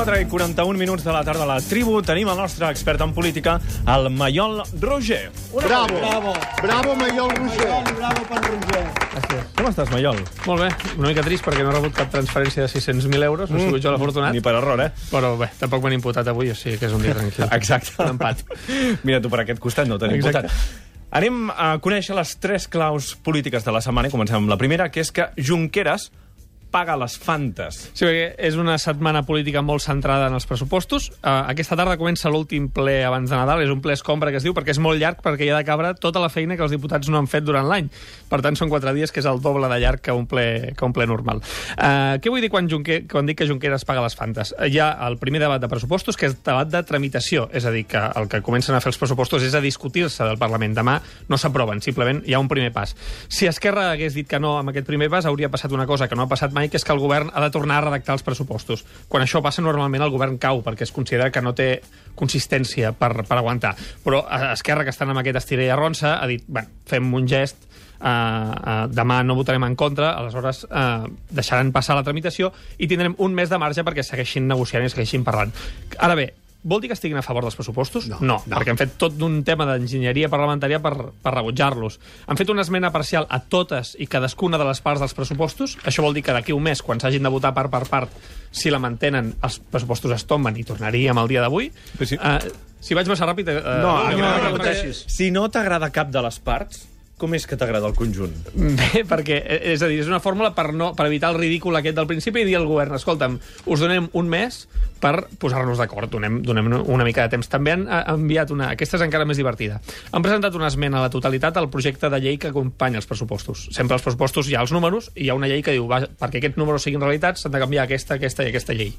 4 i 41 minuts de la tarda a la tribu tenim el nostre expert en política, el Maiol Roger. Bravo. Bravo. Bravo, Maiol Roger. Bravo, bravo pel Roger. Gràcies. Com estàs, Maiol? Molt bé, una mica trist perquè no he rebut cap transferència de 600.000 euros, no he sigut jo l'afortunat, Ni per error, eh? però bé, tampoc m'han imputat avui, o sigui que és un dia tranquil. Exacte. Un empat. Mira, tu per aquest costat no t'han Exacte. imputat. Anem a conèixer les tres claus polítiques de la setmana i comencem amb la primera, que és que Junqueras paga les fantes. Sí, perquè és una setmana política molt centrada en els pressupostos. Uh, aquesta tarda comença l'últim ple abans de Nadal, és un ple escombra que es diu, perquè és molt llarg, perquè hi ha de cabre tota la feina que els diputats no han fet durant l'any. Per tant, són quatre dies, que és el doble de llarg que un ple, que un ple normal. Uh, què vull dir quan, Junquer, quan dic que Junqueras paga les fantes? Hi ha el primer debat de pressupostos, que és debat de tramitació, és a dir, que el que comencen a fer els pressupostos és a discutir-se del Parlament. Demà no s'aproven, simplement hi ha un primer pas. Si Esquerra hagués dit que no amb aquest primer pas, hauria passat una cosa que no ha passat mai, que és que el govern ha de tornar a redactar els pressupostos. Quan això passa, normalment el govern cau, perquè es considera que no té consistència per, per aguantar. Però eh, Esquerra, que estan amb aquest estiré i arronsa, ha dit, bueno, fem un gest, Uh, uh, demà no votarem en contra, aleshores uh, deixaran passar la tramitació i tindrem un mes de marge perquè segueixin negociant i segueixin parlant. Ara bé, vol dir que estiguin a favor dels pressupostos? No, no, no. perquè han fet tot d'un tema d'enginyeria parlamentària per, per rebutjar-los. Han fet una esmena parcial a totes i cadascuna de les parts dels pressupostos. Això vol dir que d'aquí un mes, quan s'hagin de votar part per part, si la mantenen, els pressupostos es tomben i tornaríem al dia d'avui. Si- Uh, si vaig massa ràpid... Uh, No, no, no no, repeteixis. Si no t'agrada cap de les parts, com és que t'agrada el conjunt? Bé, perquè, eh, és a dir, és una fórmula per, no, per evitar el ridícul aquest del principi i dir al govern, escolta'm, us donem un mes per posar-nos d'acord, donem, donem una mica de temps. També han eh, enviat una... Aquesta és encara més divertida. Han presentat una esmena a la totalitat al projecte de llei que acompanya els pressupostos. Sempre als pressupostos hi ha els números i hi ha una llei que diu, va, perquè aquests números siguin realitats s'han de canviar aquesta, aquesta i aquesta llei.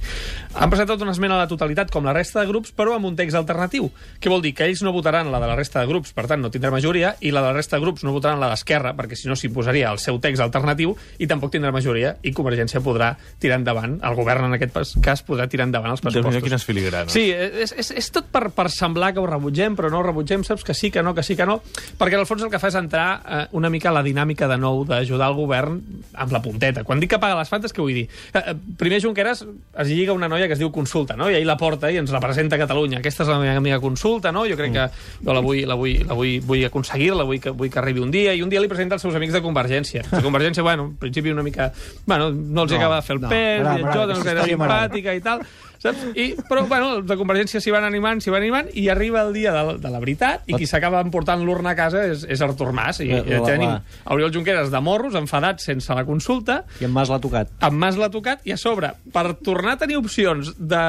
Han presentat una esmena a la totalitat com la resta de grups, però amb un text alternatiu. Què vol dir? Que ells no votaran la de la resta de grups, per tant no tindrà majoria, i la de la resta de grups no votaran la d'Esquerra, perquè si no s'imposaria el seu text alternatiu i tampoc tindrà majoria i Convergència podrà tirar endavant, el govern en aquest cas podrà tirar endavant els Déu-n'hi-do, pressupostos. quines filigranes. Sí, és, és, és tot per, per semblar que ho rebutgem, però no ho rebutgem, saps que sí, que no, que sí, que no, perquè en el fons el que fa és entrar eh, una mica a la dinàmica de nou d'ajudar el govern amb la punteta. Quan dic que paga les fantes, què vull dir? Eh, eh, primer Junqueras es lliga una noia que es diu Consulta, no? i ahir la porta i ens la presenta a Catalunya. Aquesta és la meva amiga Consulta, no? Jo crec que jo la vull, la vull, la vull, vull aconseguir-la, vull que, vull que arribi un dia, i un dia li presenta als seus amics de Convergència. De Convergència, bueno, en principi una mica... Bueno, no els no, acaba de fer el no. pes, i això, aquesta era simpàtica i tal, saps? I, però, bueno, els de Convergència s'hi van animant, s'hi van animant, i arriba el dia de, la- de la veritat, i qui s'acaba emportant l'urna a casa és, és Artur Mas. I, La- i tenim Oriol Junqueras de morros, enfadat sense la consulta, I en Mas l'ha tocat. amb Mas l'ha tocat, i a sobre, per tornar a tenir opcions de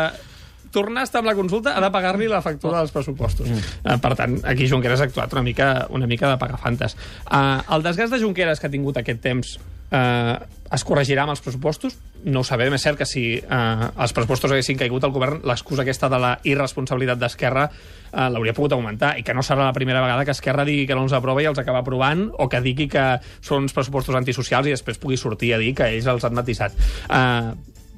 tornar a estar amb la consulta, ha de pagar-li la factura dels pressupostos. Mm. Per tant, aquí Junqueras ha actuat una mica, una mica de pagafantes. Uh, el desgast de Junqueras que ha tingut aquest temps uh, es corregirà amb els pressupostos? No ho sabem. És cert que si uh, els pressupostos haguessin caigut al govern, l'excusa aquesta de la irresponsabilitat d'Esquerra uh, l'hauria pogut augmentar i que no serà la primera vegada que Esquerra digui que no els aprova i els acaba aprovant o que digui que són uns pressupostos antisocials i després pugui sortir a dir que ells els han matisat. Uh,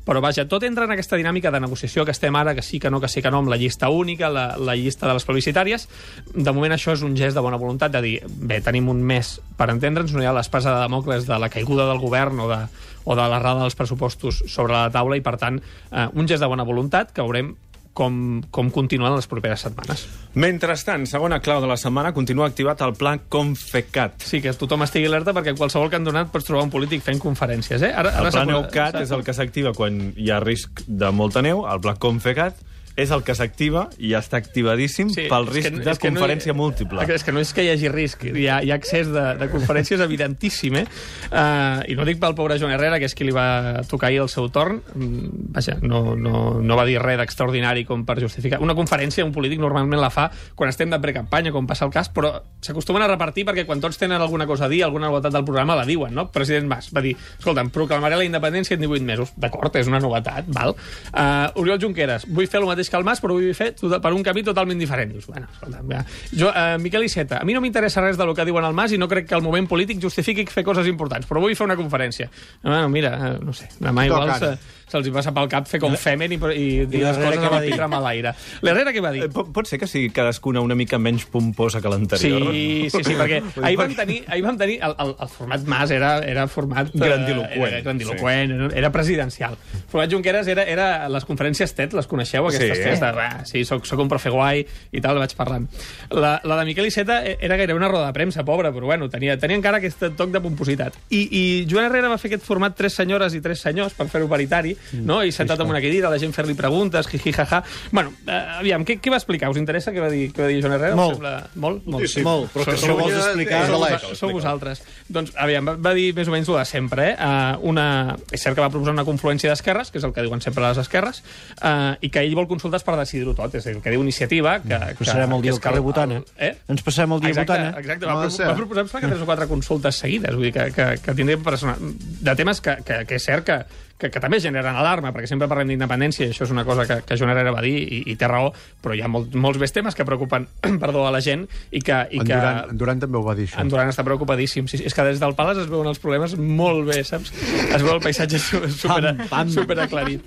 però vaja, tot entra en aquesta dinàmica de negociació que estem ara, que sí, que no, que sí, que no, amb la llista única, la, la llista de les plebiscitàries. De moment això és un gest de bona voluntat de dir, bé, tenim un mes per entendre'ns, no hi ha l'espasa de Damocles de la caiguda del govern o de, o de l'errada dels pressupostos sobre la taula i, per tant, eh, un gest de bona voluntat que veurem com, com continuen les properes setmanes. Mentrestant, segona clau de la setmana, continua activat el pla Confecat. Sí, que tothom estigui alerta perquè qualsevol cantonat pots trobar un polític fent conferències, eh? Ara, El ara pla s'ha- Neucat és el que s'activa quan hi ha risc de molta neu, el pla Confecat és el que s'activa i ja està activadíssim sí, pel risc que- de que no hi- conferència múltiple. És que no és que hi hagi risc, hi ha, hi ha accés de, de conferències evidentíssim, eh? Uh, I no dic pel pobre Joan Herrera, que és qui li va tocar ahir el seu torn, mm, vaja, no, no, no va dir res d'extraordinari com per justificar. Una conferència, un polític normalment la fa quan estem de precampanya, com passa el cas, però s'acostumen a repartir perquè quan tots tenen alguna cosa a dir, alguna novetat del programa, la diuen, no? President Mas va dir, escolta'm, proclamaré la independència en 18 mesos. D'acord, és una novetat, val? Uh, Oriol Junqueras, vull fer el mateix mateix que el Mas, però ho vull fer tot, per un camí totalment diferent. Dius, bueno, escolta, ja. jo, eh, Miquel Iceta, a mi no m'interessa res del que diuen al Mas i no crec que el moment polític justifiqui fer coses importants, però vull fer una conferència. Bueno, mira, eh, no sé, demà igual se, se'ls hi passa pel cap fer com femen i, i dir les coses amb va el dir? pitre amb l'aire. L'Herrera què va dir? Eh, Pot, pot ser que sigui cadascuna una mica menys pomposa que l'anterior? Sí, sí, sí, perquè ahir vam tenir, ahir vam tenir el, el, el format Mas era, era format... eh, Grandiloqüent. Era grandiloqüent, sí. era, era presidencial. El format Junqueras era, era les conferències TED, les coneixeu, aquestes Sí. sí. de, "Va, sí, soc, soc un profe guai i tal, vaig parlant. La, la de Miquel Iceta era gairebé una roda de premsa, pobra, però bueno, tenia, tenia encara aquest toc de pompositat. I, i Joan Herrera va fer aquest format tres senyores i tres senyors per fer-ho paritari, no? i sentat amb una cadira, la gent fer-li preguntes, jiji, jaja. Bueno, eh, aviam, què, què va explicar? Us interessa què va dir, què va dir Joan Herrera? Molt. Sembla... Molt? Molt. Sí, molt, però que Sou- sou- vols explicar... Sou, Aleix, sou vosaltres. Doncs, aviam, va, va dir més o menys el de sempre, eh? Uh, una... És cert que va proposar una confluència d'esquerres, que és el que diuen sempre les esquerres, uh, i que ell vol consultes per decidir-ho tot. És a dir, el que diu iniciativa... Que, que, Passarem el dia que al que carrer Botana. Eh? Ens passem el dia exacte, votant, eh? Exacte, No va, ser. va proposar em sembla, que tres o quatre consultes seguides, vull dir que, que, que tindria persona... de temes que, que, que és cert que, que, que també generen alarma, perquè sempre parlem d'independència, i això és una cosa que, que Joan Herrera va dir, i, i té raó, però hi ha molt, molts més temes que preocupen perdó, a la gent, i que... I En que Duran, en Duran també ho va dir, això. en Duran està preocupadíssim. Sí, és que des del Palace es veuen els problemes molt bé, saps? Es veu el paisatge su- super, Pam, pam. super aclarit.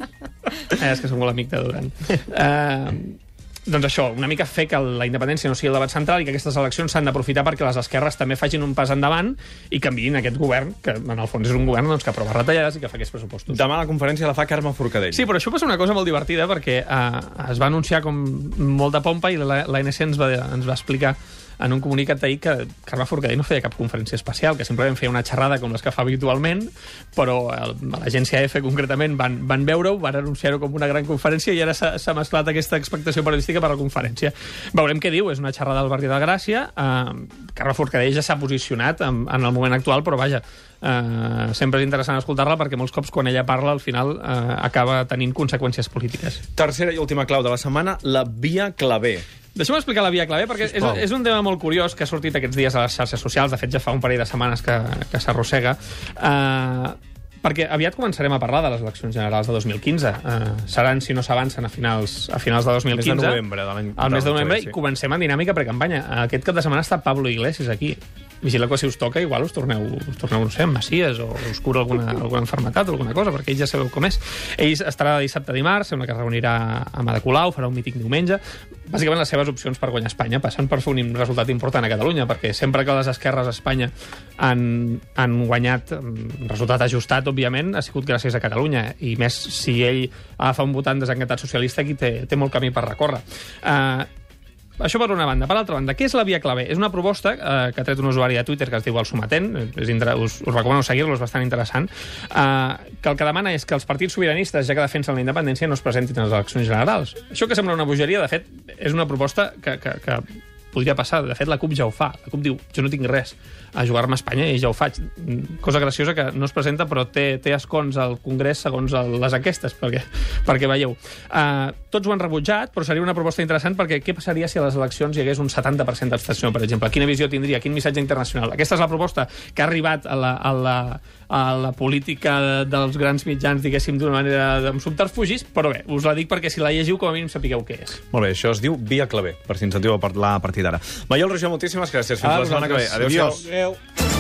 Eh, és que soc molt amic de Duran. Eh, doncs això, una mica fer que la independència no sigui el debat central i que aquestes eleccions s'han d'aprofitar perquè les esquerres també facin un pas endavant i canviïn aquest govern, que en el fons és un govern doncs, que aprova retallades i que fa aquests pressupostos. Demà la conferència la fa Carme Forcadell. Sí, però això passa una cosa molt divertida perquè eh, es va anunciar com molt de pompa i la- l'ANC ens, va, ens va explicar en un comunicat d'ahir que Carme Forcadell no feia cap conferència especial, que simplement feia una xerrada com les que fa habitualment, però l'agència EFE concretament van, van veure-ho, van anunciar-ho com una gran conferència i ara s'ha mesclat aquesta expectació periodística per la conferència. Veurem què diu, és una xerrada al barri de Gràcia, eh, Carme Forcadell ja s'ha posicionat en, en el moment actual, però vaja, eh, sempre és interessant escoltar-la perquè molts cops quan ella parla al final eh, acaba tenint conseqüències polítiques. Tercera i última clau de la setmana, la via clavé. Deixa'm explicar la via clave, perquè és, és un tema molt curiós que ha sortit aquests dies a les xarxes socials, de fet ja fa un parell de setmanes que, que s'arrossega, uh, perquè aviat començarem a parlar de les eleccions generals de 2015. Uh, seran, si no s'avancen, a finals, a finals de 2015. Mes de novembre de l'any- mes de novembre, sí. i comencem en dinàmica precampanya. Aquest cap de setmana està Pablo Iglesias aquí. Vigileu que si us toca, igual us torneu, us torneu no sé, amb Macies o us cura alguna, alguna enfermetat o alguna cosa, perquè ell ja sabeu com és. Ell estarà dissabte dimarts, sembla que es reunirà amb Ada Colau, farà un míting diumenge. Bàsicament les seves opcions per guanyar Espanya passen per fer un resultat important a Catalunya, perquè sempre que les esquerres a Espanya han, han guanyat mm, resultat ajustat, òbviament, ha sigut gràcies a Catalunya, i més si ell agafa un votant desencantat socialista, aquí té, té molt camí per recórrer. Uh, això per una banda. Per l'altra banda, què és la via clave? És una proposta eh, que ha tret un usuari de Twitter que es diu El Sometent, és inter... us, us recomano seguir-lo, és bastant interessant, eh, que el que demana és que els partits sobiranistes, ja que defensen la independència, no es presentin a les eleccions generals. Això que sembla una bogeria, de fet, és una proposta que, que, que podria passar. De fet, la CUP ja ho fa. La CUP diu, jo no tinc res a jugar-me a Espanya i ja ho faig. Mm, Cosa graciosa que no es presenta, però té, té escons al Congrés segons el, les enquestes, perquè, perquè veieu. Uh, tots ho han rebutjat, però seria una proposta interessant perquè què passaria si a les eleccions hi hagués un 70% d'abstenció, per exemple? Quina visió tindria? Quin missatge internacional? Aquesta és la proposta que ha arribat a la, a la, a la política dels grans mitjans, diguéssim, d'una manera amb subterfugis, però bé, us la dic perquè si la llegiu com a mínim sapigueu què és. Molt bé, això es diu via clavé, per si ens sentiu a parlar a partir d'ara. Maiol Roger, moltíssimes gràcies. Fins A la setmana que ve. Adéu-siau. Adéu.